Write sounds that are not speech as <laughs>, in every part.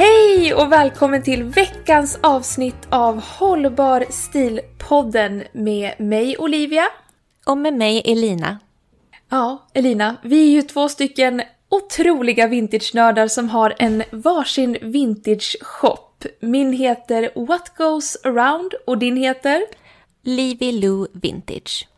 Hej och välkommen till veckans avsnitt av Hållbar stil-podden med mig Olivia. Och med mig Elina. Ja, Elina, vi är ju två stycken otroliga vintage-nördar som har en varsin vintage-shop. Min heter What Goes Around och din heter? Livy Lou Vintage.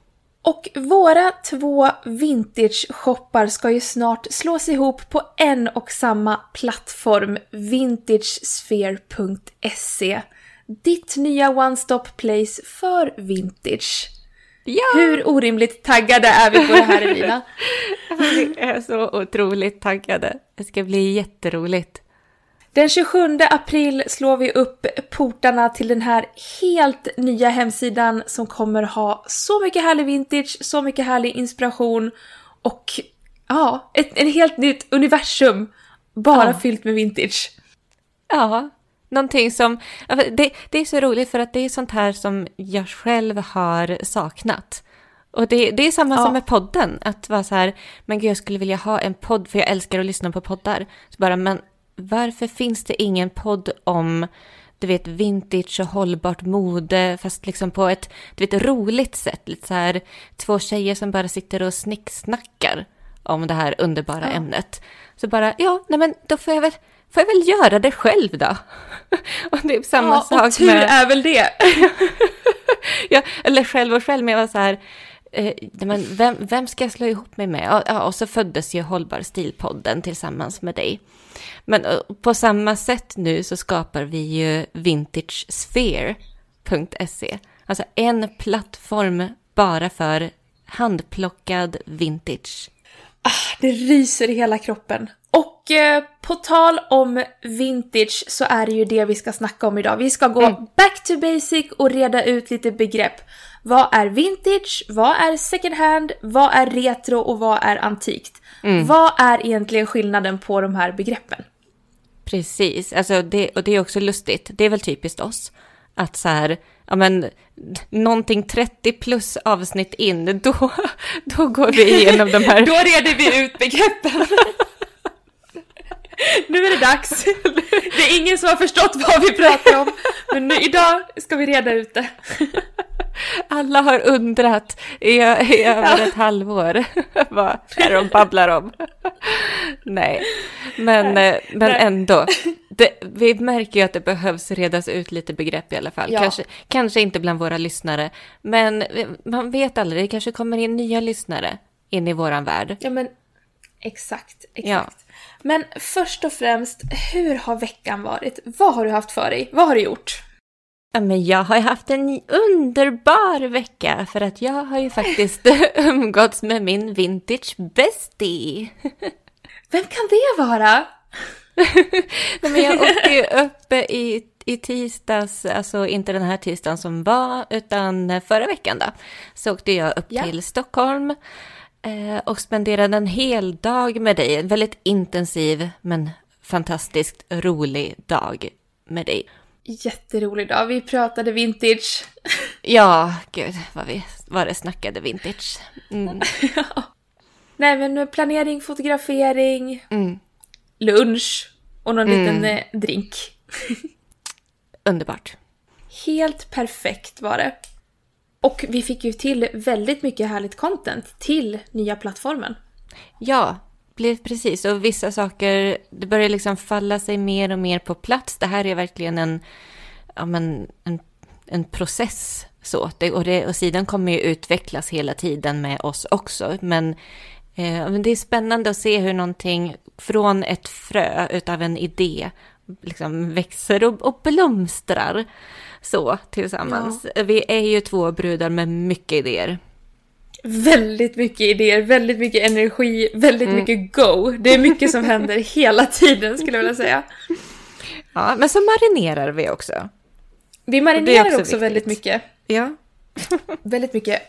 Och våra två vintage-shoppar ska ju snart slås ihop på en och samma plattform, vintagesphere.se. Ditt nya one-stop place för vintage. Ja! Hur orimligt taggade är vi på det här Elina? <laughs> Vi är så otroligt taggade. Det ska bli jätteroligt. Den 27 april slår vi upp portarna till den här helt nya hemsidan som kommer ha så mycket härlig vintage, så mycket härlig inspiration och ja, ett, ett helt nytt universum bara Ja. fyllt med vintage. Ja, någonting som... Det, det är så roligt för att det är sånt här som jag själv har saknat. Och det, det är samma Ja. som med podden, att vara så här, men gud jag skulle vilja ha en podd, för jag älskar att lyssna på poddar. Så bara, men varför finns det ingen podd om, du vet, vintage och hållbart mode, fast liksom på ett, du vet, roligt sätt. Lite så här, två tjejer som bara sitter och snicksnackar om det här underbara Ja. ämnet. Så bara, ja, nej men då får jag väl, får jag väl göra det själv då. <laughs> och det är samma ja, sak och tur med... är väl det. <laughs> ja, eller själv och själv, men jag var så här, eh, men vem, vem ska jag slå ihop mig med? Ja, och så föddes ju Hållbar stilpodden tillsammans med dig. Men eh, på samma sätt nu så skapar vi ju vintagesphere.se. Alltså en plattform bara för handplockad vintage. Det ryser i hela kroppen. Och eh, på tal om vintage så är det ju det vi ska snacka om idag. Vi ska gå Mm. back to basic och reda ut lite begrepp. Vad är vintage? Vad är second hand? Vad är retro och vad är antikt? Mm. Vad är egentligen skillnaden på de här begreppen? Precis, alltså det, och det är också lustigt. Det är väl typiskt oss. Att så här, ja men, någonting 30 plus avsnitt in, <laughs> då, då går vi igenom de här. <laughs> Då reder vi ut begreppen. <laughs> nu är det dags. Det är ingen som har förstått vad vi pratar om. Men nu, idag ska vi reda ut det. Alla har undrat i, i över ett halvår <laughs> vad är de babblar om. Nej, men, eh, men Nej. ändå. <laughs> Det, vi märker ju att det behövs redas ut lite begrepp i alla fall. Ja. Kanske, kanske inte bland våra lyssnare, men man vet aldrig, det kanske kommer in nya lyssnare in i våran värld. Ja men exakt, exakt. Ja. Men först och främst, hur har veckan varit? Vad har du haft för dig? Vad har du gjort? Ja, men jag har haft en underbar vecka för att jag har ju faktiskt <laughs> umgåtts med min vintage bestie. Vem kan det vara? <laughs> Nej, men jag åkte ju upp i, i tisdags, alltså inte den här tisdagen som var, utan förra veckan då. Så åkte jag upp Ja. till Stockholm eh, och spenderade en hel dag med dig. En väldigt intensiv men fantastiskt rolig dag med dig. Jätterolig dag. Vi pratade vintage. <laughs> Ja, gud vad vi vad det snackade vintage. Mm, <laughs> Nej men planering, fotografering, mm, lunch och någon Mm. liten eh, drink. <laughs> underbart. Helt perfekt var det. Och vi fick ju till väldigt mycket härligt content till nya plattformen. Ja, blir precis. Och vissa saker, det börjar liksom falla sig mer och mer på plats. Det här är verkligen en, ja, men, en, en process Så, det, och, det, och sidan kommer ju utvecklas hela tiden med oss också. Men, eh, det är spännande att se hur någonting från ett frö utav en idé liksom växer och, och blomstrar så tillsammans. Ja. Vi är ju två brudar med mycket idéer. Väldigt mycket idéer, väldigt mycket energi, väldigt mm. mycket go. Det är mycket som händer <laughs> hela tiden skulle jag vilja säga. Ja, men så marinerar vi också. Vi marinerar också, också väldigt mycket. Ja. <laughs> väldigt mycket.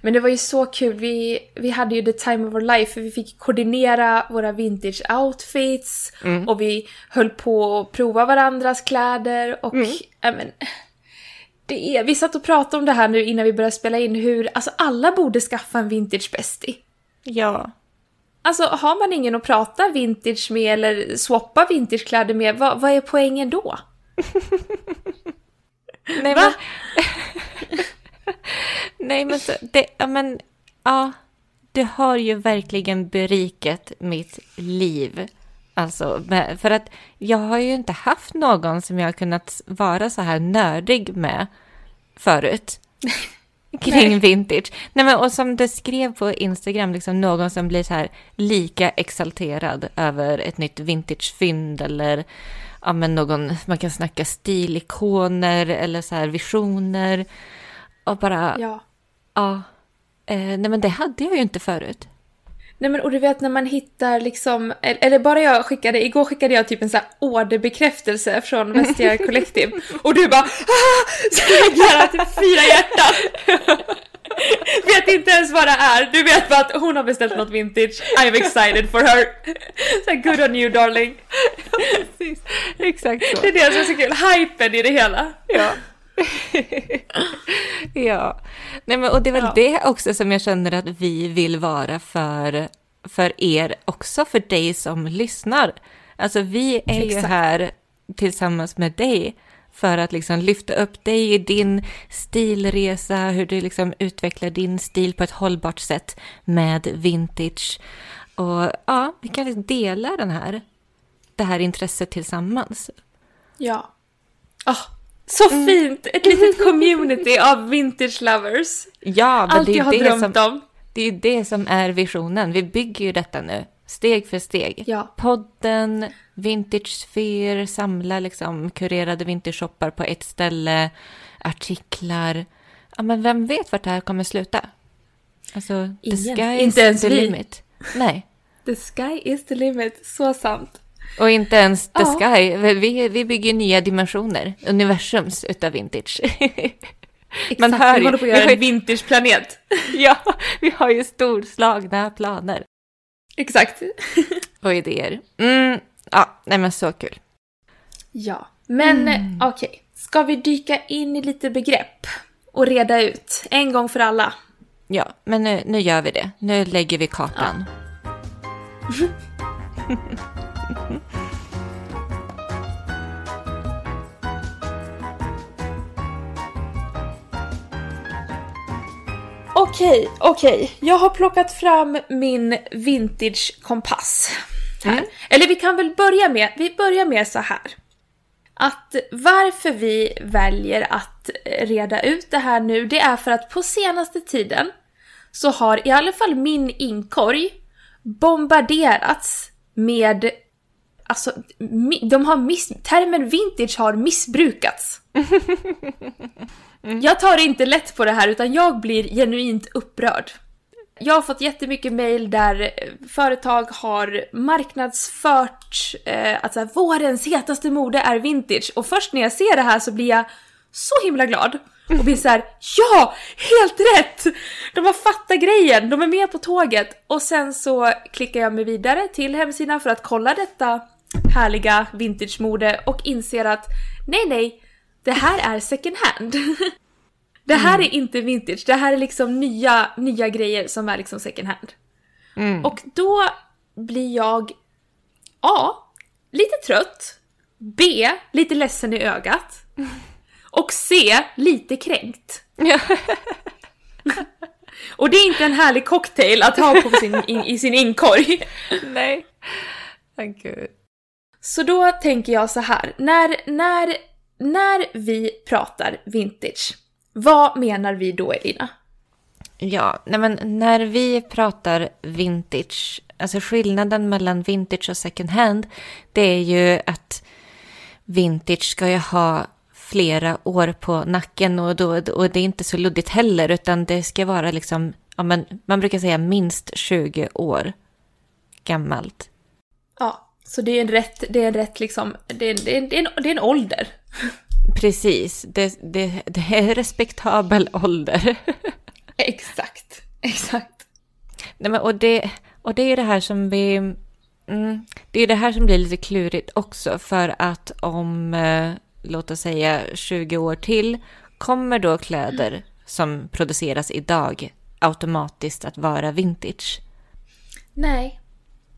Men det var ju så kul, vi, vi hade ju the time of our life för vi fick koordinera våra vintage outfits mm. och vi höll på att prova varandras kläder och mm. äh, men, det är, vi satt och pratade om det här nu innan vi började spela in hur, alltså alla borde skaffa en vintage bestie. Ja. Alltså har man ingen att prata vintage med eller swappa vintagekläder med, vad, vad är poängen då? <laughs> Nej, Va? Men... <laughs> Nej men så, det, men, ja. Det har ju verkligen berikat mitt liv. Alltså, för att jag har ju inte haft någon som jag har kunnat vara så här nördig med förut. <laughs> Kring Nej. vintage. Nej, men, och som du skrev på Instagram, liksom någon som blir så här lika exalterad över ett nytt vintagefynd eller ja, men någon, man kan snacka stilikoner eller så här visioner. Och bara, ja. ja eh, nej men det hade jag ju inte förut. Nej men och du vet när man hittar liksom, eller bara jag skickade, igår skickade jag typ en sån här orderbekräftelse från Vestia <laughs> Collective och du bara ah! Så reagerar typ fyra hjärtan. <laughs> vet inte ens vad det är, du vet bara att hon har beställt något vintage, I'm excited for her. Så good on you darling. Ja, <laughs> precis. Exakt så. Det är det som är så kul, hypen i det hela. Ja. <laughs> ja, Nej, men, och det är väl ja. det också som jag känner att vi vill vara för, för er också, för dig som lyssnar. Alltså vi är Exakt. ju här tillsammans med dig för att liksom lyfta upp dig i din stilresa, hur du liksom utvecklar din stil på ett hållbart sätt med vintage. Och ja, vi kan dela den här, det här intresset tillsammans. Ja. Oh, så mm. fint! Ett litet community av vintage lovers. Ja, men Allt det är jag har det drömt som, om. Det är det som är visionen. Vi bygger ju detta nu, steg för steg. Ja. Podden, Vintage Sphere, samla liksom kurerade vintage-shoppar på ett ställe, artiklar. Ja, men vem vet vart det här kommer sluta? Alltså, Ingen. the sky Inte is ens the vi. limit. Nej. The sky is the limit, så sant. Och inte ens The ja. Sky. Vi, vi bygger nya dimensioner, universums utav vintage. <laughs> Exakt, Man hör vi håller på att göra en vintageplanet. <laughs> ja, vi har ju storslagna planer. Exakt. <laughs> och idéer. Mm, ja, nej men så kul. Ja, men mm. okej. Okay. Ska vi dyka in i lite begrepp och reda ut en gång för alla? Ja, men nu, nu gör vi det. Nu lägger vi kartan. Ja. Okej, okej. Jag har plockat fram min vintage-kompass. Mm. Eller vi kan väl börja med, vi börjar med så här. Att varför vi väljer att reda ut det här nu, det är för att på senaste tiden så har i alla fall min inkorg bombarderats med Alltså, de har miss... Termen vintage har missbrukats. mm. <laughs> Jag tar inte lätt på det här utan jag blir genuint upprörd. Jag har fått jättemycket mail där eh, företag har marknadsfört eh, att så här, vårens hetaste mode är vintage och först när jag ser det här så blir jag så himla glad och blir så här, <laughs> ja, helt rätt! De har fattat grejen, de är med på tåget och sen så klickar jag mig vidare till hemsidan för att kolla detta härliga vintage-mode och inser att nej, nej, det här är second hand. <laughs> det här mm. är inte vintage, det här är liksom nya, nya grejer som är liksom second hand. Mm. Och då blir jag A. Lite trött. B. Lite ledsen i ögat. <laughs> Och C. Lite kränkt. <laughs> Och det är inte en härlig cocktail att ha på sin, in, i sin inkorg. Nej. Oh, Gud. Så då tänker jag så här, när, när, när vi pratar vintage, Vad menar vi då, Elina? Ja, nej men när vi pratar vintage, alltså skillnaden mellan vintage och second hand, det är ju att vintage ska ju ha flera år på nacken och, då, och det är inte så luddigt heller, utan det ska vara liksom, ja, men, man brukar säga minst 20 år gammalt. Ja, så det är en rätt, det är en rätt liksom, det är, det är, det är, en, det är en ålder. Precis, det, det, det är respektabel ålder. <laughs> exakt, exakt. Nej, men, och, det, och det är det här som vi... Mm, det är det här som blir lite klurigt också, för att om, eh, låt oss säga 20 år till, kommer då kläder som produceras idag automatiskt att vara vintage? Nej,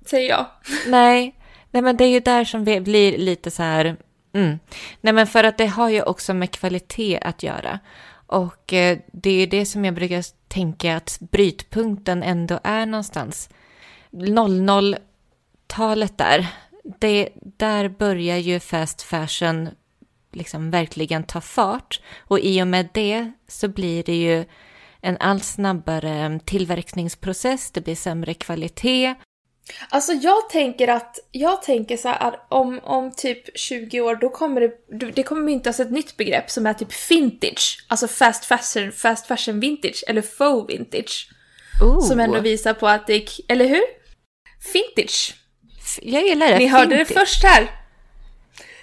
säger jag. Nej, nej men det är ju där som vi blir lite så här... Mm. Nej, men för att det har ju också med kvalitet att göra. Och eh, det är ju det som jag brukar tänka att brytpunkten ändå är någonstans. 00-talet där, det, där börjar ju fast fashion liksom verkligen ta fart. Och i och med det så blir det ju en allt snabbare tillverkningsprocess, det blir sämre kvalitet. Alltså jag tänker att, jag tänker så här att om, om typ 20 år då kommer det, det kommer myntas ett nytt begrepp som är typ vintage. Alltså fast fashion, fast fashion vintage eller faux vintage. Ooh. Som ändå visar på att det är, eller hur? Vintage. Jag gillar det. Ni hörde det först här.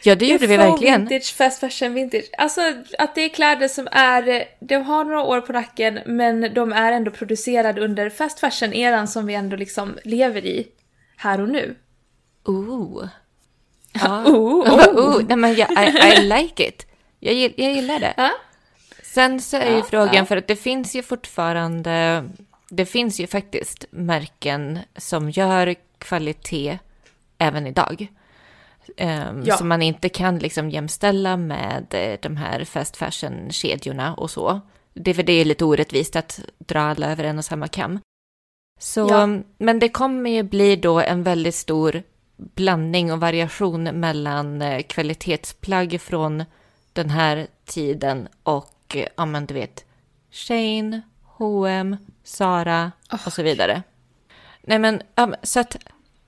Ja, det gjorde vi verkligen. vintage, fast fashion vintage. Alltså att det är kläder som är, de har några år på nacken men de är ändå producerade under fast fashion-eran som vi ändå liksom lever i här och nu. Ooh. <laughs> Ja. Ooh, oh. Ooh. Nej, men jag, I, I like it. Jag, jag gillar det. Ja. Sen så är ju Ja, frågan, ja. för att det finns ju fortfarande, det finns ju faktiskt märken som gör kvalitet även idag. Um, Ja. Som man inte kan liksom jämställa med eh, de här fast fashion-kedjorna och så. Det är för det är lite orättvist att dra alla över en och samma kam. Så, Ja. Men det kommer ju bli då en väldigt stor blandning och variation mellan eh, kvalitetsplagg från den här tiden och, eh, ja men du vet, Shane, H&M, Zara och så vidare. Nej men, så att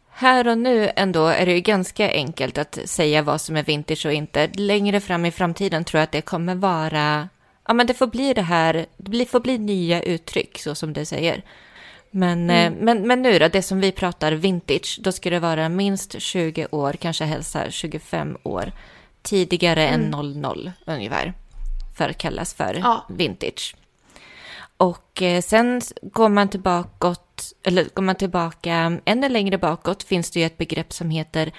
här och nu ändå är det ju ganska enkelt att säga vad som är vintage och inte. Längre fram i framtiden tror jag att det kommer vara, ja men det får bli det här, det får bli nya uttryck så som du säger. Men, eh, men, men nu då, det som vi pratar vintage, då ska det vara minst 20 år, kanske helst så här 25 år tidigare än 00 ungefär, för att kallas för Ja. vintage. Och eh, sen går man tillbaka, eller går man tillbaka ännu längre bakåt finns det ju ett begrepp som heter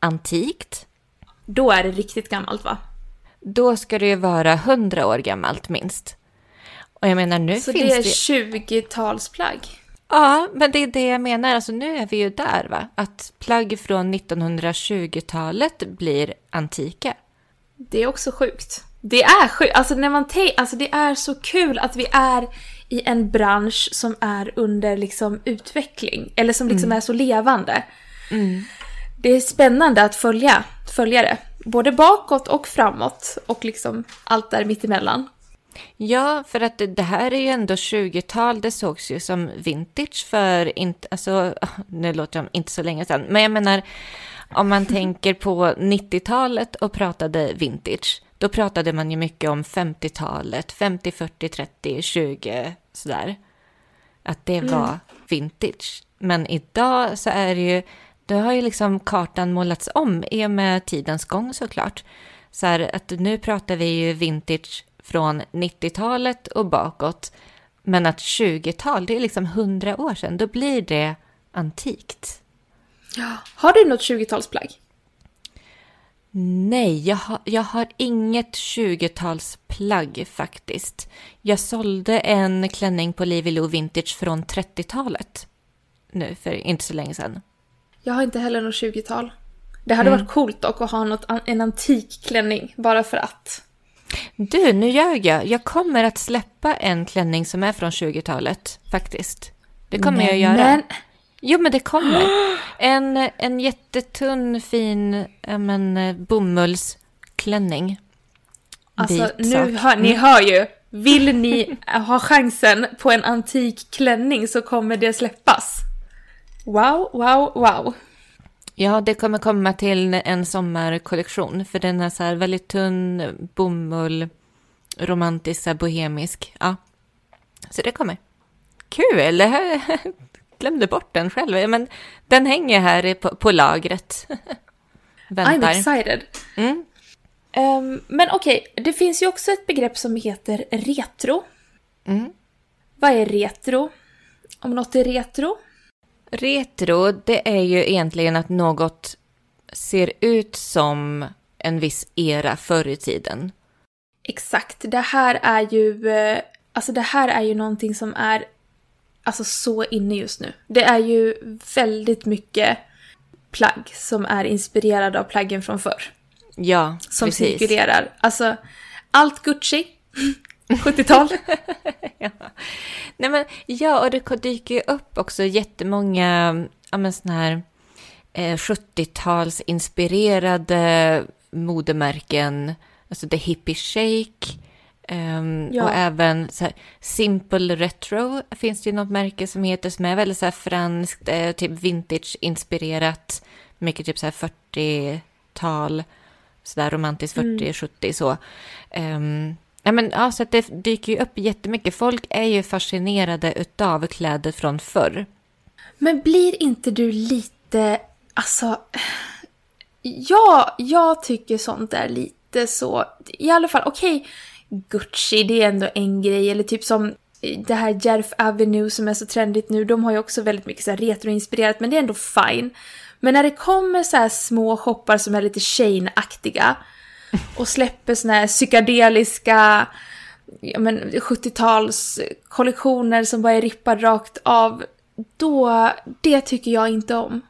antikt. Då är det riktigt gammalt va? Då ska det ju vara 100 år gammalt minst. Och jag menar nu Så finns det är det... 20-talsplagg. Ja, men det är det jag menar. Alltså nu är vi ju där va? Att plagg från 1920-talet blir antika. Det är också sjukt. Det är sjukt. Alltså, när man alltså det är så kul att vi är i en bransch som är under liksom utveckling. Eller som liksom är så levande. Det är spännande att följa, följa det. Både bakåt och framåt. Och liksom allt där mittemellan. Ja, för att det- det här är ju ändå 20-tal. Det sågs ju som vintage för inte, alltså, <laughs> nu låter jag inte så länge sedan, men jag menar om man <laughs> tänker på 90-talet och pratade vintage, då pratade man ju mycket om 50-talet, 50, 40, 30, 20, sådär. Att det var vintage. Men idag så är det ju, då har ju liksom kartan målats om i och med tidens gång såklart. Så här att nu pratar vi ju vintage från 90-talet och bakåt. Men att 20-tal, det är liksom 100 år sedan, då blir det antikt. Har du något 20-talsplagg? Nej, jag har, jag har inget 20-talsplagg faktiskt. Jag sålde en klänning på Livy Lou Vintage från 30-talet. Nu, för inte så länge sedan. Jag har inte heller något 20-tal. Det hade varit coolt dock att ha något, en antik klänning, bara för att. Du, nu ljög jag. Jag kommer att släppa en klänning som är från 20-talet, faktiskt. Det kommer jag att göra. Men, Jo, men det kommer. En, en jättetunn, fin men, eh, bomullsklänning. alltså Vit nu hör, ni hör ju. vill ni <laughs> ha chansen på en antik klänning så kommer det släppas. Wow, wow, wow. Ja, det kommer komma till en sommarkollektion, för den är så här väldigt tunn bomull, romantisk, så bohemisk. Ja, så det kommer. Kul! Jag <laughs> glömde bort den själv. Men den hänger här på, på lagret. <laughs> Väntar. I'm excited. Mm. Um, men okej, okay, det finns ju också ett begrepp som heter retro. Mm. Vad är retro? Om något är retro? Retro, det är ju egentligen att något ser ut som en viss era förr i tiden. Exakt. Det här är ju, eh, alltså det här är ju någonting som är alltså så inne just nu. Det är ju väldigt mycket plagg som är inspirerade av plaggen från förr. Ja, Som precis. cirkulerar. Alltså, allt Gucci. <laughs> 70-tal. <laughs> Nej, men, ja, och det dyker ju upp också jättemånga ja, men såna här eh, 70-tals inspirerade modemärken. Alltså The Hippie Shake. Um, ja. Och även så här, Simple Retro finns det ju något märke som heter som är väldigt så här franskt, eh, typ vintage-inspirerat. Mycket typ så här 40-tal, så där romantiskt 40-70 mm. så. Um, ja, men, ja, så att det dyker ju upp jättemycket. Folk är ju fascinerade utav kläder från förr. Men blir inte du lite, alltså... Ja, jag tycker sånt är lite så, i alla fall okej. Okay, Gucci, det är ändå en grej. Eller typ som eh, det här Jerf Avenue som är så trendigt nu, de har ju också väldigt mycket så här retroinspirerat, men det är ändå fine. Men när det kommer så här små shoppar som är lite Shane-aktiga och släpper såna här psykedeliska ja, 70-tals kollektioner som bara är rippad rakt av, då, det tycker jag inte om.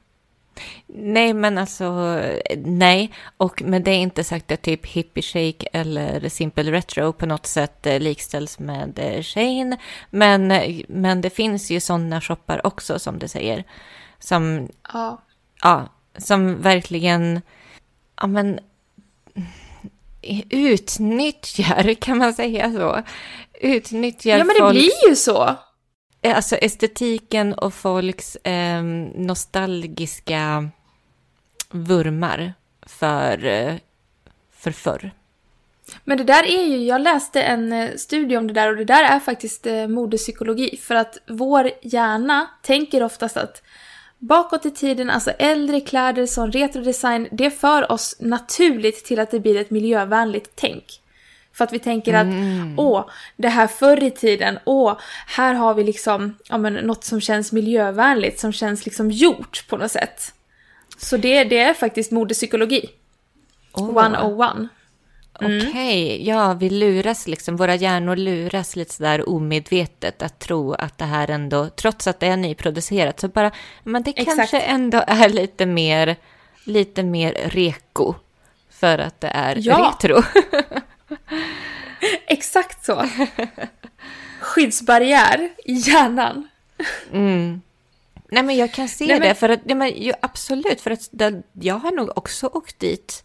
Nej, men alltså nej. Och men det är inte sagt att typ Hippie Shake eller Simple Retro på något sätt eh, likställs med eh, Shane. Men, men det finns ju sådana shoppar också som du säger. Som, ja. ja som verkligen, ja men utnyttjar, kan man säga så? Utnyttjar Ja, men det folks... blir ju så. Eh, alltså estetiken och folks eh, nostalgiska vurmar för, eh, för förr. Men det där är ju, jag läste en eh, studie om det där och det där är faktiskt modepsykologi. För att vår hjärna tänker oftast att bakåt i tiden, alltså äldre kläder som retrodesign, det för oss naturligt till att det blir ett miljövänligt tänk. För att vi tänker att, mm. åh, det här förr i tiden, åh, här har vi liksom, ja men något som känns miljövänligt, som känns liksom gjort på något sätt. Så det, det är faktiskt modepsykologi. Oh. 101. Mm. Okej, okay. ja, vi luras liksom, våra hjärnor luras lite sådär omedvetet att tro att det här ändå, trots att det är nyproducerat, så bara, men det Exakt. kanske ändå är lite mer, lite mer reko för att det är ja. retro. <laughs> Exakt så. Skyddsbarriär i hjärnan. Mm. Nej men jag kan se Nej, men... det, för att, ja, men, absolut, för att det, jag har nog också åkt dit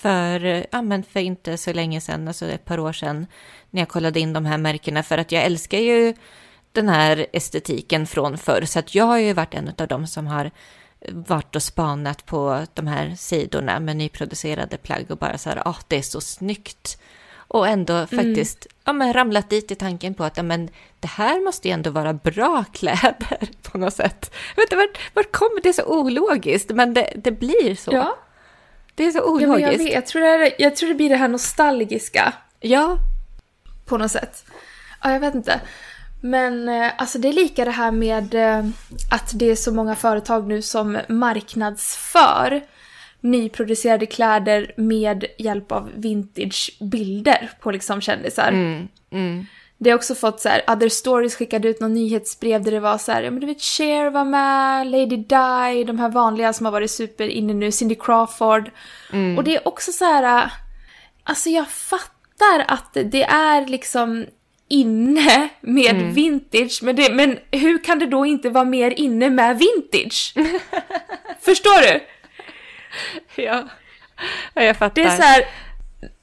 för, ja, men för inte så länge sedan, alltså ett par år sedan, när jag kollade in de här märkena, för att jag älskar ju den här estetiken från förr, så att jag har ju varit en av dem som har varit och spanat på de här sidorna med nyproducerade plagg och bara så här, ah, det är så snyggt. Och ändå mm. faktiskt ja, men ramlat dit i tanken på att ja, men, det här måste ju ändå vara bra <laughs> kläder på något sätt. Jag vet inte, vart, vart kommer det så ologiskt, men det, det blir så. Ja. Det är så ologiskt. Ja, jag, vet, jag, tror det, jag tror det blir det här nostalgiska. Ja. På något sätt. Ja, jag vet inte. Men eh, alltså det är lika det här med eh, att det är så många företag nu som marknadsför nyproducerade kläder med hjälp av vintagebilder på liksom kändisar. Mm, mm. Det har också fått så här, Other Stories skickade ut någon nyhetsbrev där det var så här, ja men du vet Cher var med, Lady Di, de här vanliga som har varit super inne nu, Cindy Crawford. Mm. Och det är också så här, alltså jag fattar att det är liksom inne med mm. vintage, men, det, men hur kan det då inte vara mer inne med vintage? <laughs> Förstår du? ja. jag fattar. Det är så här,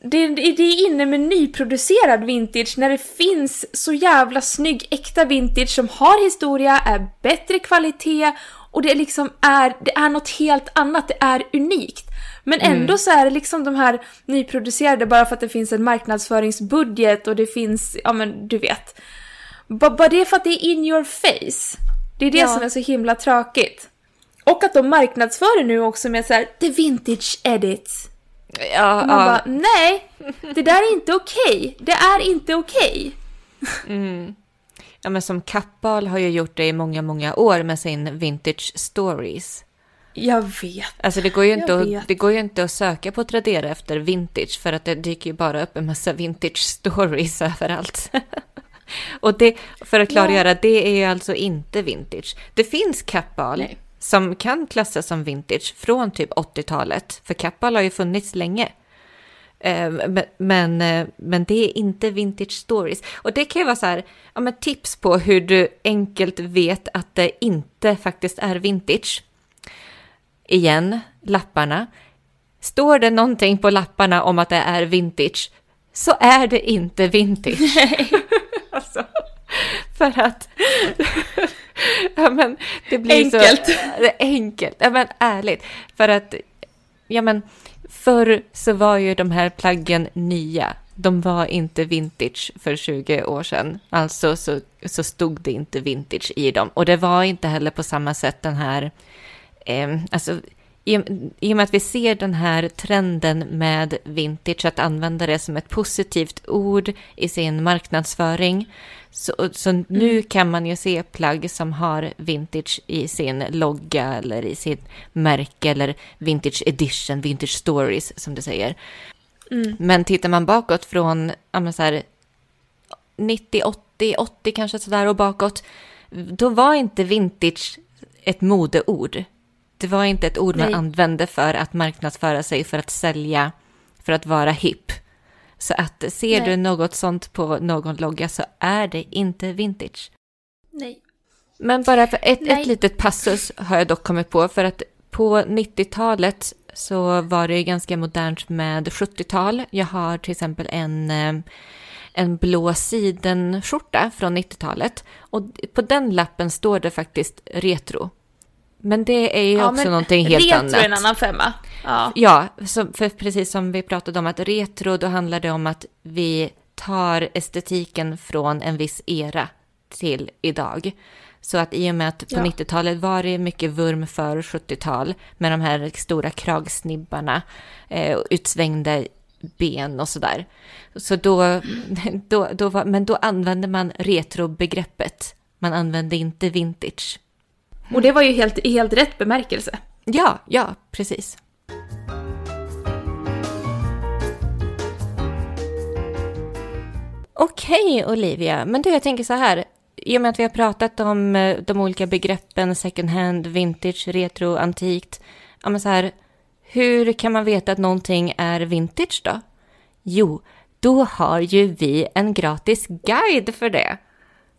det, det är inne med nyproducerad vintage när det finns så jävla snygg äkta vintage som har historia, är bättre kvalitet och det liksom är, det är något helt annat, det är unikt. Men ändå mm. så är det liksom de här nyproducerade bara för att det finns en marknadsföringsbudget och det finns, ja men du vet. Bara det för att det är in your face. Det är det ja. som är så himla tråkigt. Och att de marknadsför det nu också med så här, the vintage edits. Ja, och man ja. bara, nej, det där är inte okej. Okay. Det är inte okej. Okay. Mm. Ja, men som Kappahl har ju gjort det i många, många år med sin Vintage Stories. Jag vet. Alltså det går, ju inte att, det går ju inte att söka på Tradera efter vintage för att det dyker ju bara upp en massa vintage stories <laughs> överallt. Och det, för att klargöra, ja. det är ju alltså inte vintage. Det finns Kappahl som kan klassas som vintage från typ 80-talet, för Kappahl har ju funnits länge. Eh, men, eh, men det är inte vintage stories. Och det kan ju vara så här, ja, men tips på hur du enkelt vet att det inte faktiskt är vintage. Igen, lapparna. Står det någonting på lapparna om att det är vintage, så är det inte vintage. <laughs> Alltså, för att... <laughs> ja, men det blir enkelt. <laughs> så... Enkelt. Ja, men ärligt. För att, ja men Förr så var ju de här plaggen nya. De var inte vintage för 20 år sedan. Alltså så, så stod det inte vintage i dem. Och det var inte heller på samma sätt den här... Eh, alltså, i, I och med att vi ser den här trenden med vintage, att använda det som ett positivt ord i sin marknadsföring, så, så mm. nu kan man ju se plagg som har vintage i sin logga eller i sitt märke eller vintage edition, vintage stories som det säger. Mm. Men tittar man bakåt från ja, så här, 90, 80, 80 kanske sådär och bakåt, då var inte vintage ett modeord. Det var inte ett ord Nej. man använde för att marknadsföra sig, för att sälja, för att vara hipp. Så att ser Nej. du något sånt på någon logga så är det inte vintage. Nej. Men bara för ett, ett litet passus har jag dock kommit på, för att på 90-talet så var det ganska modernt med 70-tal. Jag har till exempel en, eh, en blå sidenskjorta från 90-talet och på den lappen står det faktiskt retro. Men det är ju ja, också någonting helt retro annat. Retro är en annan femma. Ja, ja så, för precis som vi pratade om att retro, då handlar det om att vi tar estetiken från en viss era till idag. Så att i och med att på ja. 90-talet var det mycket vurm för 70-tal med de här stora kragsnibbarna, eh, utsvängda ben och sådär. Så då, <laughs> då, då var, men då använde man retrobegreppet. Man använde inte vintage. Och det var ju helt, i helt rätt bemärkelse. Ja, ja, precis. Okej, Olivia. Men du, jag tänker så här. I och med att vi har pratat om eh, de olika begreppen second hand, vintage, retro, antikt. Ja, men så här, hur kan man veta att någonting är vintage då? Jo, då har ju vi en gratis guide för det.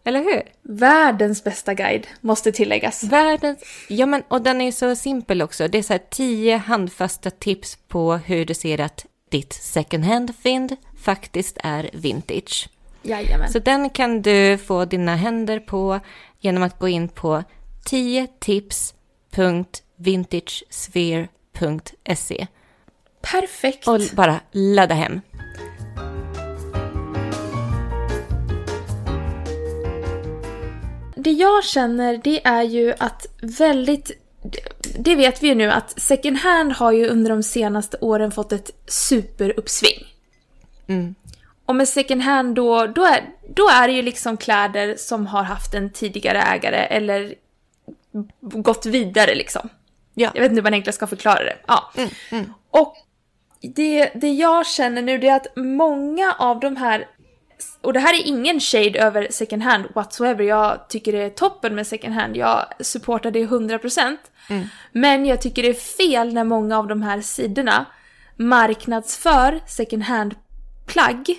Eller hur? Världens bästa guide, måste tilläggas. Världens... Ja, men och den är så simpel också. Det är så här tio handfasta tips på hur du ser att ditt second hand-fynd faktiskt är vintage. Jajamän. Så den kan du få dina händer på genom att gå in på 10tips.vintagesphere.se. Perfekt. Och bara ladda hem. Det jag känner det är ju att väldigt det vet vi ju nu att second hand har ju under de senaste åren fått ett superuppsving. Mm. Och med second hand då, då, är, då är det ju liksom kläder som har haft en tidigare ägare eller gått vidare liksom. Ja. Jag vet inte hur man enklast ska förklara det. Ja. Mm, mm. Och det, det jag känner nu det är att många av de här och det här är ingen shade över second hand whatsoever. Jag tycker det är toppen med second hand. Jag supportar det 100%. Mm. Men jag tycker det är fel när många av de här sidorna marknadsför second hand-plagg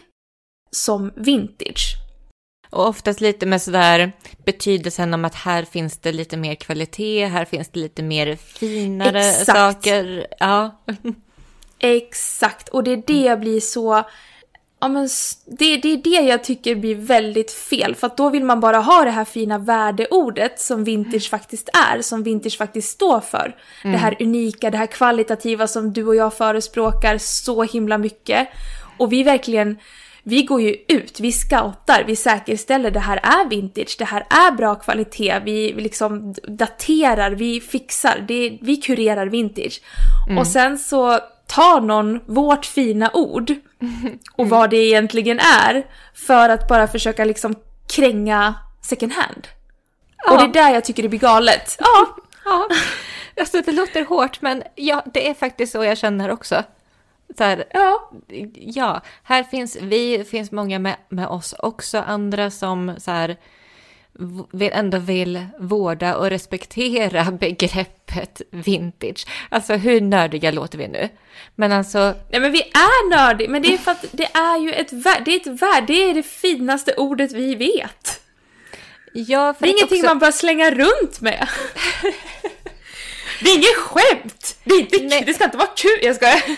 som vintage. Och oftast lite med sådär betydelsen om att här finns det lite mer kvalitet, här finns det lite mer finare Exakt. saker. Ja. <laughs> Exakt, och det är det jag blir så... Ja, men det, det är det jag tycker blir väldigt fel, för att då vill man bara ha det här fina värdeordet som vintage faktiskt är, som vintage faktiskt står för. Det här unika, det här kvalitativa som du och jag förespråkar så himla mycket. Och vi verkligen, vi går ju ut, vi scoutar, vi säkerställer det här är vintage, det här är bra kvalitet, vi, liksom daterar, vi fixar, det, vi kurerar vintage. Och sen så tar någon vårt fina ord och vad det egentligen är för att bara försöka liksom kränga second hand. Och det är där jag tycker det blir galet. Ja, Ja, alltså det låter hårt, men ja, det är faktiskt så jag känner också. Så här, ja, ja, här finns vi, finns många med, med oss också, andra som så här, ändå vill vårda och respektera <laughs> begreppet vintage. Alltså hur nördiga låter vi nu? Men alltså, Nej men vi är nördiga, men det är för att det är ju ett värde, det är ett värde, det är det finaste ordet vi vet. ja, Det är ingenting också, man bara slänga runt med. Det är inget skämt! Det, är inte, Nej. det ska inte vara kul, jag skojar. <laughs>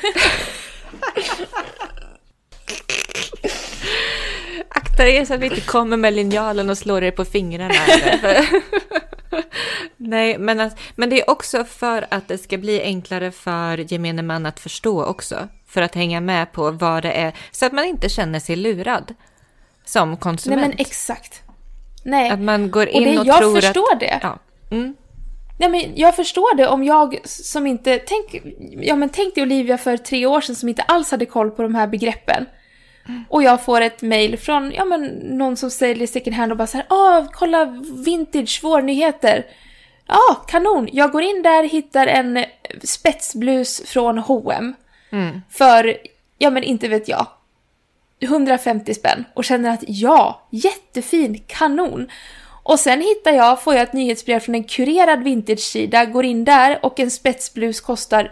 Akta er så att vi inte kommer med linjalen och slår er på fingrarna. <laughs> Nej, men, men det är också för att det ska bli enklare för gemene man att förstå också. För att hänga med på vad det är, så att man inte känner sig lurad som Nej konsument. men exakt. Nej. att man går Och in det, och, jag tror förstår att... det. Ja. Mm. Nej men jag förstår det om jag som inte, tänk, ja men tänk dig Olivia för tre år sedan som inte alls hade koll på de här begreppen. Och jag får ett mail från, ja men någon som säljer second hand och bara såhär, ah kolla vintage vårnyheter. Ja, ah, kanon. Jag går in där, hittar en spetsblus från H&M Mm. för, ja men inte vet jag, 150 spänn och känner att ja, jättefin, kanon. Och sen hittar jag, får jag ett nyhetsbrev från en kurerad vintage-sida, går in där och en spetsblus kostar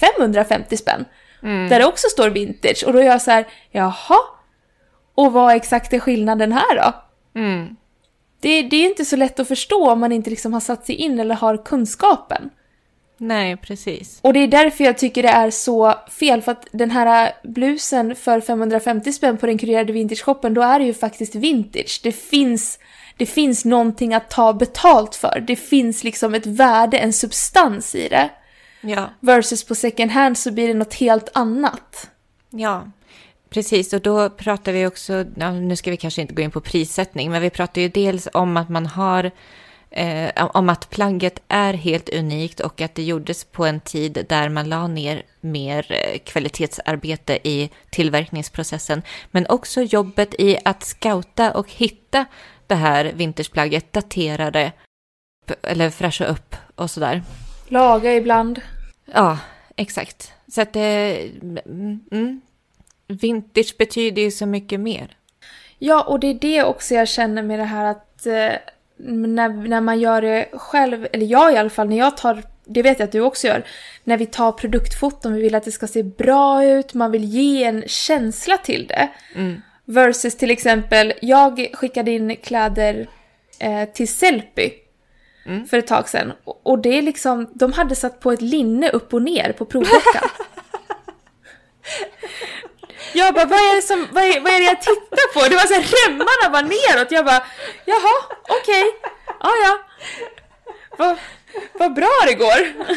550 spänn. Där det också står vintage och då är jag så här, jaha? Och vad exakt är skillnaden här då? Mm. Det, det är inte så lätt att förstå om man inte liksom har satt sig in eller har kunskapen. Nej, precis. Och det är därför jag tycker det är så fel, för att den här blusen för 550 spänn på den kurerade vintage-shoppen, då är det ju faktiskt vintage. Det finns, det finns någonting att ta betalt för. Det finns liksom ett värde, en substans i det. Ja. Versus på second hand så blir det något helt annat. Ja, precis. Och då pratar vi också, nu ska vi kanske inte gå in på prissättning, men vi pratar ju dels om att man har, eh, om att plagget är helt unikt och att det gjordes på en tid där man la ner mer eh, kvalitetsarbete i tillverkningsprocessen, men också jobbet i att scouta och hitta det här vintageplagget, datera det, eller fräscha upp och sådär. Laga ibland. Ja, exakt. Så att det... Mm, mm. Vintage betyder ju så mycket mer. Ja, och det är det också jag känner med det här att eh, när, när man gör det själv, eller jag i alla fall, när jag tar, det vet jag att du också gör, när vi tar produktfoton, vi vill att det ska se bra ut, man vill ge en känsla till det. Mm. Versus till exempel, jag skickade in kläder eh, till Sellpy Mm. för ett tag sedan. Och- det är liksom, de hade satt på ett linne upp och ner på provdockan. <laughs> Jag bara, vad är, det som, vad, är, vad är det jag tittar på? Det var så här, remmarna var neråt. Jag bara, jaha, okej, ja ja. Vad, vad bra det går.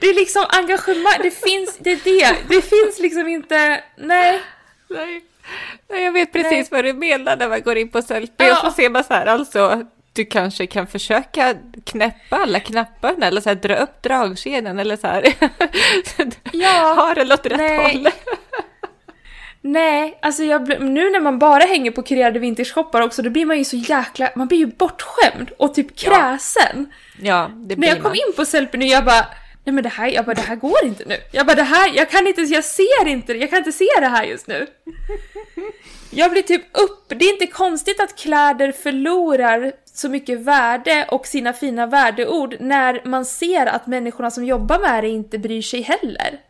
Det är liksom engagemang, det finns, det är det. Det finns liksom inte, nej. Nej. Nej, jag vet precis vad du menar när man går in på Sellpy Ja. och så ser man så här, alltså, du kanske kan försöka knäppa alla knapparna eller så här, dra upp dragkedjan eller så här. <laughs> Ja, ha den åt rätt nej. håll. Nej, alltså jag, nu när man bara hänger på kurerade vintage-shoppar också, då blir man ju så jäkla, man blir ju bortskämd och typ kräsen. Ja, det När blir jag kom man. in på Sellpy nu, jag bara, nej men det här, jag bara, det här går inte nu. Jag bara, det här, jag kan inte, jag ser inte, jag kan inte se det här just nu. <laughs> Jag blir typ upp, det är inte konstigt att kläder förlorar så mycket värde och sina fina värdeord när man ser att människorna som jobbar med det inte bryr sig heller.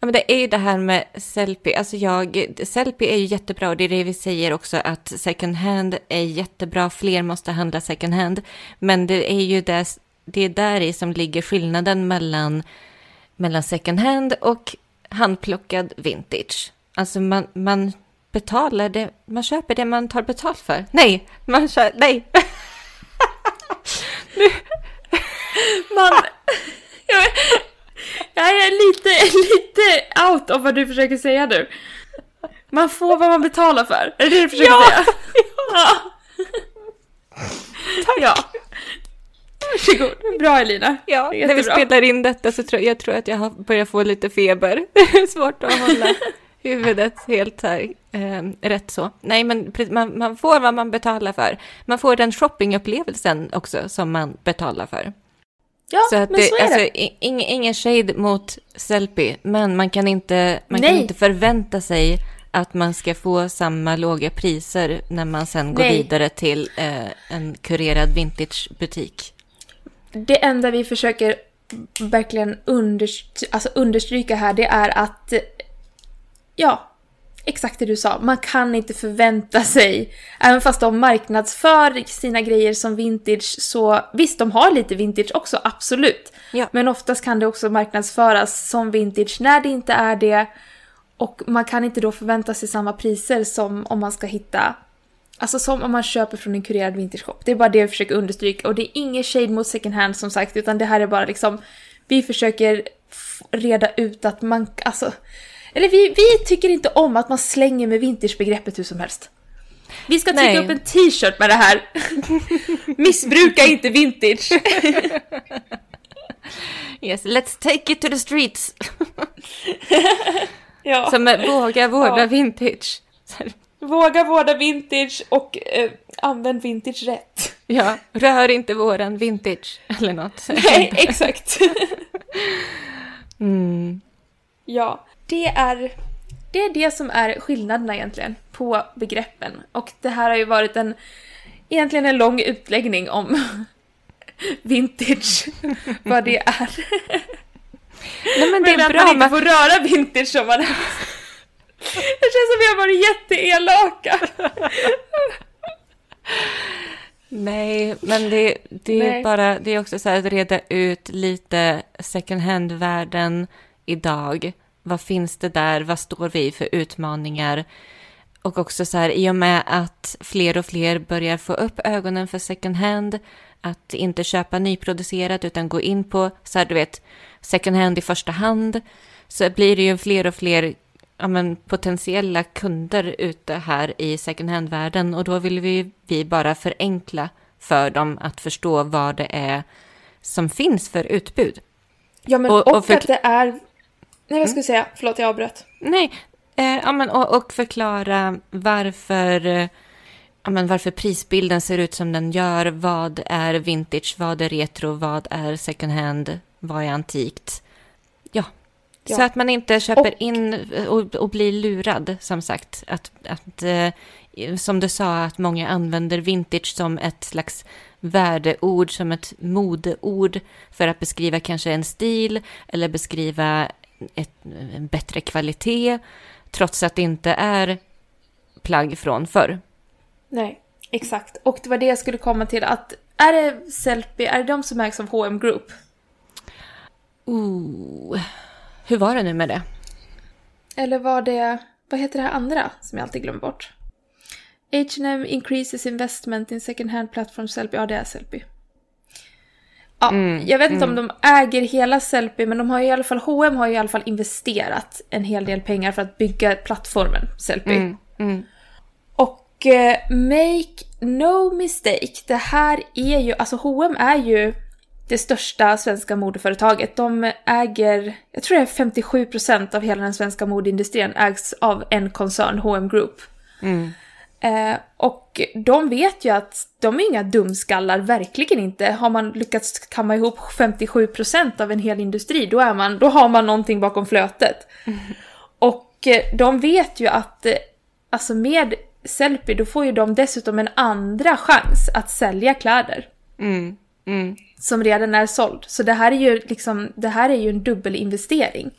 Ja, men det är ju det här med Sellpy. Alltså jag, Sellpy är ju jättebra och det är det vi säger också att second hand är jättebra. Fler måste handla second hand. Men det är ju det, det är där i som ligger skillnaden mellan mellan second hand och handplockad vintage. Alltså man, man betalar det, man köper det man tar betalt för. Nej, man kör, nej. <laughs> Man... Jag, jag är lite, lite out av vad du försöker säga nu. Man får vad man betalar för. Är det det du försöker Ja! säga? Ja. Ja. Varsågod. Bra Elina. Ja, när vi spelar in detta så tror jag tror att jag har börjat få lite feber. Det <laughs> är svårt att hålla huvudet helt här, eh, rätt så. Nej, men man, man får vad man betalar för. Man får den shoppingupplevelsen också som man betalar för. Ja, så att men det, så är alltså, det. ing, ingen shade mot Sellpy, men man kan inte, man kan inte förvänta sig att man ska få samma låga priser när man sen går Nej. vidare till eh, en kurerad vintagebutik. Det enda vi försöker verkligen underst- alltså understryka här, det är att ja, exakt det du sa. Man kan inte förvänta sig, även fast de marknadsför sina grejer som vintage, så visst, de har lite vintage också, absolut. Ja. Men oftast kan det också marknadsföras som vintage när det inte är det. Och man kan inte då förvänta sig samma priser som om man ska hitta Alltså som om man köper från en kurerad vintage-shop. Det är bara det vi försöker understryka. Och det är ingen shade mot second hand som sagt, utan det här är bara liksom... Vi försöker reda ut att man... Alltså... Eller vi, vi tycker inte om att man slänger med vintagebegreppet hur som helst. Vi ska trycka Nej. upp en t-shirt med det här. <laughs> Missbruka inte vintage. <laughs> Yes, let's take it to the streets. <laughs> ja. Som våga vårda Ja. vintage. Våga vårda vintage och eh, använd vintage rätt. Ja, rör inte våran vintage eller något. Nej, exakt. Mm. Ja, det är, det är det som är skillnaderna egentligen på begreppen. Och det här har ju varit en, egentligen en lång utläggning om <laughs> vintage, vad det är. <laughs> Nej, men det Men är att bra. man inte får röra vintage som man Det känns som vi har varit jätteelaka. nej, men det, det är Nej. bara, det är också så här att reda ut lite second hand-världen idag. Vad finns det där? Vad står vi för utmaningar? Och också så här, i och med att fler och fler börjar få upp ögonen för second hand, att inte köpa nyproducerat utan gå in på, så här, du vet, second hand i första hand, så blir det ju fler och fler ja, men, potentiella kunder ute här i second hand-världen och då vill vi, vi bara förenkla för dem att förstå vad det är som finns för utbud. Ja men Och- och, och för- att det är... Nej vad ska jag säga? Förlåt jag avbröt. Nej, eh, ja, men, och, och förklara varför, eh, ja, men, varför prisbilden ser ut som den gör. Vad är vintage, vad är retro, vad är second hand, vad är antikt? Ja, Ja. så att man inte köper Och- in och, och blir lurad, som sagt. Att, att, eh, som du sa, att många använder vintage som ett slags värdeord, som ett modeord för att beskriva kanske en stil eller beskriva ett, en bättre kvalitet, trots att det inte är plagg från förr. Nej, exakt. Och det var det jag skulle komma till att är det Sellpy, är det de som ägs av H&M Group? Ooh. Hur var det nu med det? Eller var det, vad heter det här andra som jag alltid glömmer bort? H&M increases investment in second hand platform Sellpy. Ja, det är Sellpy. Ja, Mm, jag vet inte om de äger hela Sellpy, men de har i alla fall, H&M har i alla fall investerat en hel del pengar för att bygga plattformen Sellpy. Mm, mm, Och eh, make no mistake, det här är ju, alltså H&M är ju det största svenska modeföretaget. De äger, jag tror det är 57% av hela den svenska modeindustrin ägs av en koncern, H&M Group. Mm. Eh, och de vet ju att de är inga dumskallar, verkligen inte. Har man lyckats kamma ihop 57% av en hel industri, då, är man, då har man någonting bakom flötet. Och eh, de vet ju att, eh, alltså med Sellpy, då får ju de dessutom en andra chans att sälja kläder Mm, mm. som redan är såld. Så det här är ju liksom, det här är ju en dubbelinvestering.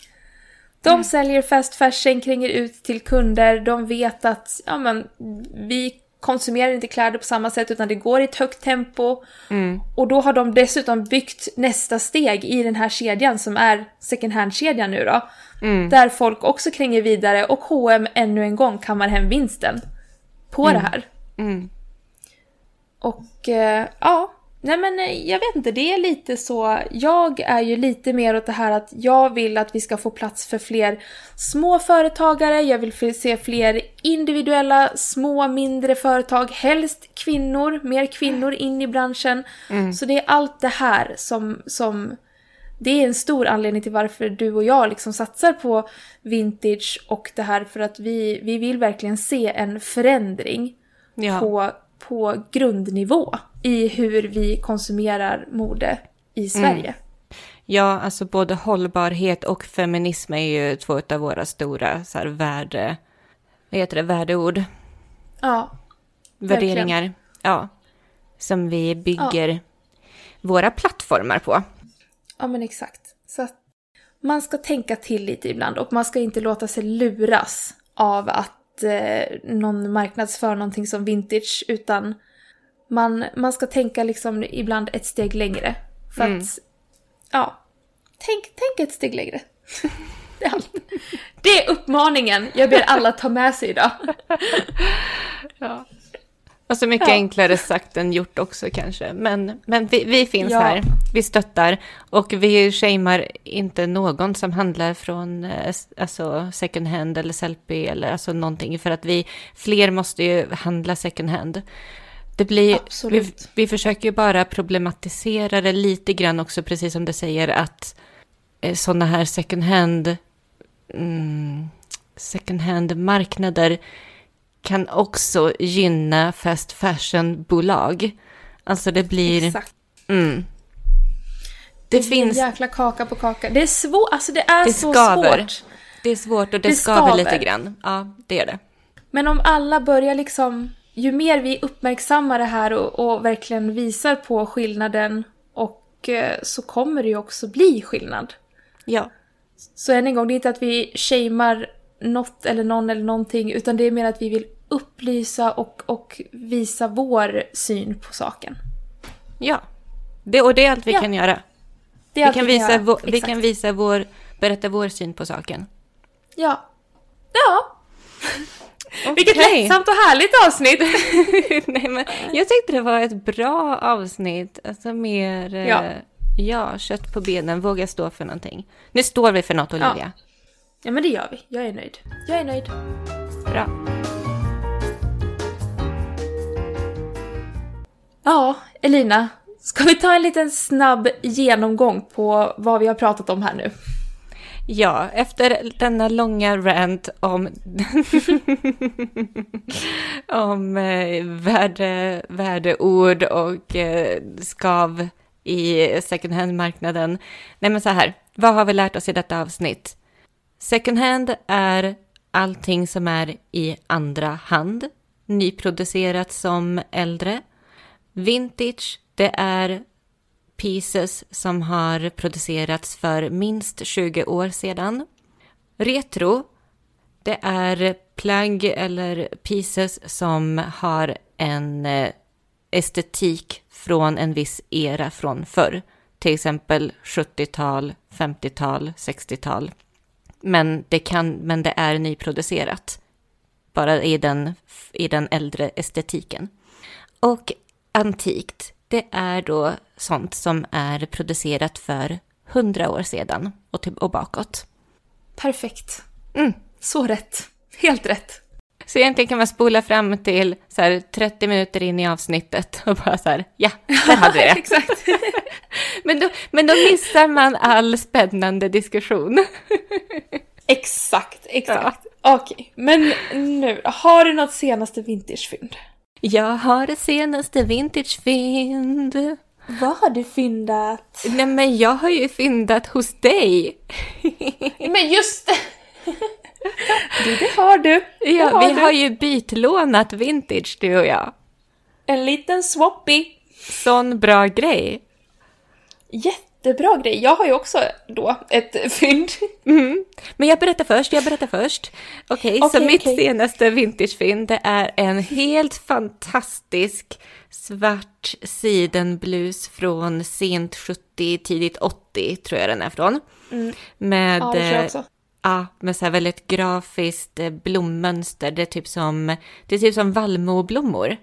De säljer fast fashion, kränger ut till kunder, de vet att ja, men, vi konsumerar inte kläder på samma sätt utan det går i ett högt tempo. Och då har de dessutom byggt nästa steg i den här kedjan som är second hand-kedjan nu då. Där folk också kränger vidare och H&M ännu en gång kammar hem vinsten på det här. Mm. Och eh, ja, nej men eh, jag vet inte, det är lite så. Jag är ju lite mer åt det här att jag vill att vi ska få plats för fler små företagare. Jag vill se fler individuella, små, mindre företag. Helst kvinnor, mer kvinnor in i branschen. Så det är allt det här som, som det är en stor anledning till varför du och jag liksom satsar på vintage och det här för att vi, vi vill verkligen se en förändring Ja. på, på grundnivå i hur vi konsumerar mode i Sverige. Ja, alltså både hållbarhet och feminism är ju två av våra stora så här, värde... Vad heter det? Värdeord. Ja, Verkligen. Värderingar. Ja. Som vi bygger våra plattformar på. ja men exakt. Så att man ska tänka till lite ibland och man ska inte låta sig luras av att eh, någon marknadsför någonting som vintage utan man, man ska tänka liksom ibland ett steg längre. För att, ja, tänk, tänk ett steg längre. det, är allt. det är uppmaningen jag ber alla ta med sig idag. <laughs> Och så mycket Ja. enklare sagt än gjort också kanske. Men, men vi, vi finns Ja. här, vi stöttar och vi shamear inte någon som handlar från eh, alltså second hand eller Sellpy eller alltså någonting. För att vi, fler måste ju handla second hand. Det blir, vi, vi försöker ju bara problematisera det lite grann också, precis som du säger, att eh, sådana här second hand, mm, second hand-marknader kan också gynna fast fashion-bolag. Alltså det blir... Exakt. Mm. Det, Det finns jäkla kaka på kaka. Det är svårt, alltså det är Det så skaver. svårt. Det är svårt och det, Det skaver, skaver. lite grann. Ja, det är det. Men om alla börjar liksom, ju mer vi uppmärksammar det här och, och verkligen visar på skillnaden och eh, så kommer det ju också bli skillnad. Ja. Så än en gång, det är inte att vi shamear något eller någon eller någonting utan det är mer att vi vill upplysa och, och visa vår syn på saken. Ja. Det, och det är allt vi Ja. kan göra. Det är Vi kan, visa, göra. vår, vi kan visa vår, berätta vår syn på saken. Ja. Ja. Vilket lättsamt och härligt avsnitt! <laughs> Nej, men jag tyckte det var ett bra avsnitt. Alltså mer... eh, Ja. Ja, kött på benen, våga stå för någonting. Nu står vi för något, Olivia. Ja men det gör vi. Jag är nöjd. Jag är nöjd. Bra. Ja, Elina. Ska vi ta en liten snabb genomgång på vad vi har pratat om här nu? Ja, efter denna långa rant om, <laughs> om eh, värde, värdeord och eh, skav i second hand-marknaden. Nej men så här, vad har vi lärt oss i detta avsnitt? Second hand är allting som är i andra hand, nyproducerat som äldre. Vintage, det är pieces som har producerats för minst 20 år sedan. Retro, det är plagg eller pieces som har en eh, estetik från en viss era från förr. Till exempel 70-tal, 50-tal, 60-tal. Men det, kan, men det är nyproducerat. Bara i den, i den äldre estetiken. Och antikt, det är då sånt som är producerat för hundra år sedan och, och bakåt. Perfekt. Mm. Så rätt. Helt rätt. Så egentligen kan man spola fram till så här 30 minuter in i avsnittet och bara så här, ja, där hade vi <laughs> det. Exakt. <laughs> Men då, men då missar man all spännande diskussion. <laughs> exakt, exakt. Okej, men nu Har du något senaste vintagefynd? Jag har det senaste vintagefynd. Vad har du fyndat? Nej men jag har ju fyndat hos dig. <laughs> Men just det! du, det har du. Det Ja, har vi du. har ju bytlånat vintage du och jag. En liten swappy. Sån bra grej. Jättebra grej. Jag har ju också då ett <laughs> fynd. Mm. Men jag berättar först, jag berättar först. Okej, okay, så mitt okay. senaste vintagefynd det är en helt fantastisk svart sidenblus från sent 70, tidigt 80 tror jag den är från. Mm. Med, ja, det tror jag också. Ja, med så här väldigt grafiskt eh, blommönster. Det är typ som, det är typ som vallmoblommor.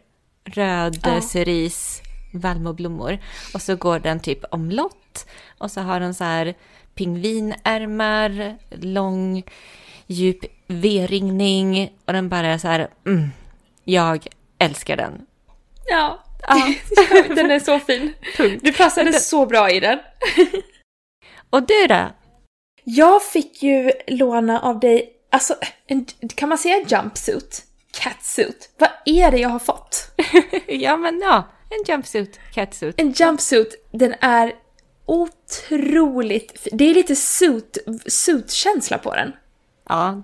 Röd ja. cerise, vallmoblommor. Och så går den typ omlott. Och så har den så här pingvinärmar, lång, djup V-ringning. Och den bara är så här, mm, jag älskar den. Ja, ja. <laughs> den är så fin. Punkt. Du passade så bra i den. <laughs> och du då? Jag fick ju låna av dig, alltså, en, kan man säga jumpsuit? Catsuit? Vad är det jag har fått? <laughs> ja, men ja, en jumpsuit, catsuit. En jumpsuit, den är otroligt Det är lite suit, suit-känsla på den. Ja.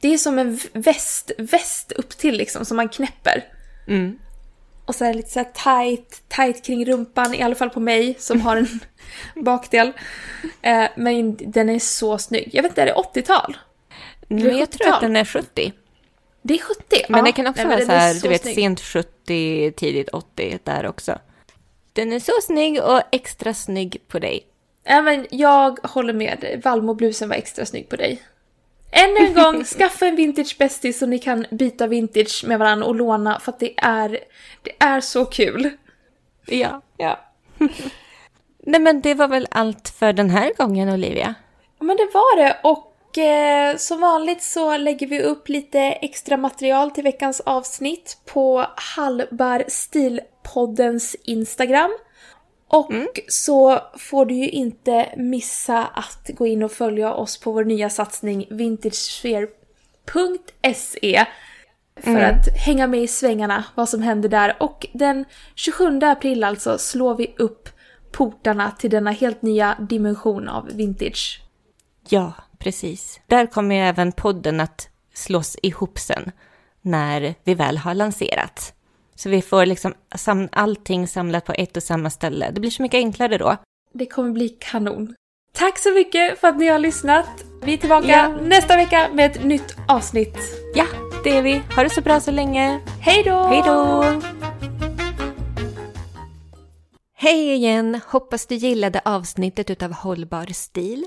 Det är som en väst, väst upp till liksom, som man knäpper. Mm. Och så är det lite så här tight, tight kring rumpan, i alla fall på mig som har en <laughs> bakdel. Eh, men den är så snygg. Jag vet inte, är det 80-tal? Nej, jag tror att den är 70. Det är 70? Men ja. det kan också Nej, vara så här, så du vet, snygg. sent 70, tidigt 80 där också. Den är så snygg och extra snygg på dig. Men jag håller med. Valmoblusen var extra snygg på dig. Ännu en gång, <laughs> skaffa en vintage bästis så ni kan byta vintage med varandra och låna för att det är, det är så kul. Ja. Ja. <laughs> Nej men det var väl allt för den här gången Olivia? Ja men det var det och eh, som vanligt så lägger vi upp lite extra material till veckans avsnitt på Hallbar Stilpoddens Instagram. Och mm. så får du ju inte missa att gå in och följa oss på vår nya satsning vintagesphere.se för mm. att hänga med i svängarna, vad som händer där. Och den 27 april alltså slår vi upp portarna till denna helt nya dimension av vintage. Ja, precis. Där kommer ju även podden att slås ihop sen, när vi väl har lanserat. Så vi får liksom sam allting samlat på ett och samma ställe. Det blir så mycket enklare då. Det kommer bli kanon. Tack så mycket för att ni har lyssnat. Vi är tillbaka ja. nästa vecka med ett nytt avsnitt. Ja, det är vi. Ha det så bra så länge. Hej då! Hej då! Hej igen! Hoppas du gillade avsnittet utav Hållbar stil.